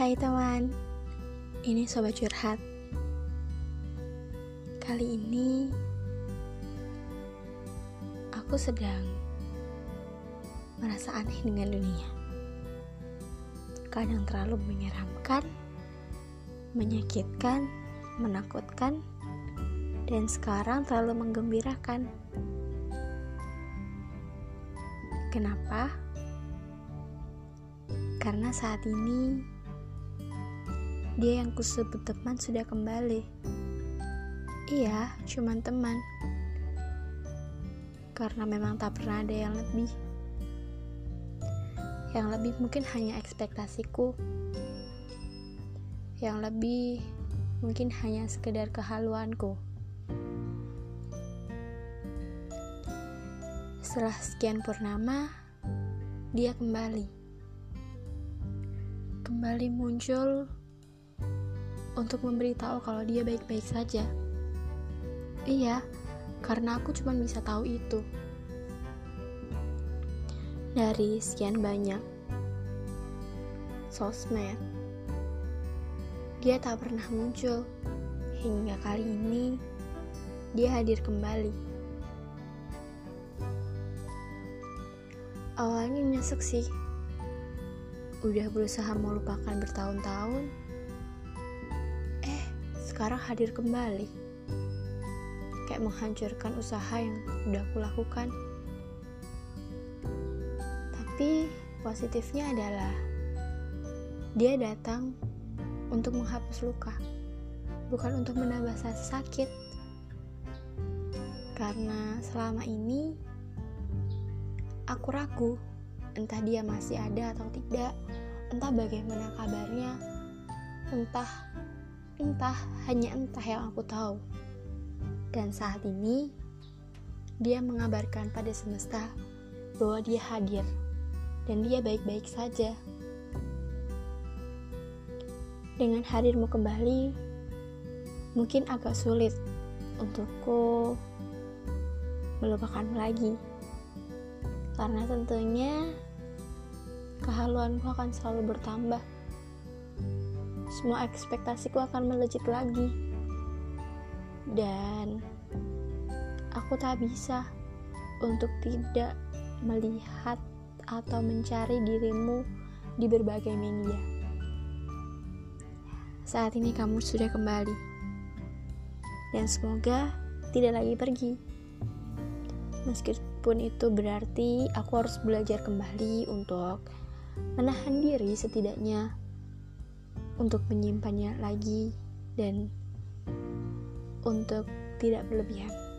Hai teman, ini Sobat Curhat. Kali ini Aku sedang Merasa aneh dengan dunia. Kadang terlalu menyeramkan Menyakitkan Menakutkan Dan sekarang terlalu menggembirakan. Kenapa? Karena saat ini dia yang kusebut teman sudah kembali. Iya, cuman teman. Karena memang tak pernah ada yang lebih. Yang lebih mungkin hanya ekspektasiku. Yang lebih mungkin hanya sekedar kehaluanku. Setelah sekian purnama, dia kembali. Kembali muncul untuk memberitahu kalau dia baik-baik saja. Iya, karena aku cuma bisa tahu itu. Dari sekian banyak sosmed, dia tak pernah muncul hingga kali ini dia hadir kembali. Awalnya nyesek sih, udah berusaha melupakan bertahun-tahun, sekarang hadir kembali. Kayak menghancurkan usaha yang udah aku lakukan. Tapi positifnya adalah dia datang untuk menghapus luka, bukan untuk menambah rasa sakit. Karena selama ini aku ragu entah dia masih ada atau tidak, entah bagaimana kabarnya, entah entah hanya entah yang aku tahu. Dan saat ini, dia mengabarkan pada semesta bahwa dia hadir dan dia baik-baik saja. Dengan hadirmu kembali, mungkin agak sulit untukku melupakanmu lagi. Karena tentunya kehaluanku akan selalu bertambah semua ekspektasiku akan melejit lagi. Dan aku tak bisa untuk tidak melihat atau mencari dirimu di berbagai media. Saat ini kamu sudah kembali. Dan semoga tidak lagi pergi. Meskipun itu berarti aku harus belajar kembali untuk menahan diri setidaknya untuk menyimpannya lagi dan untuk tidak berlebihan.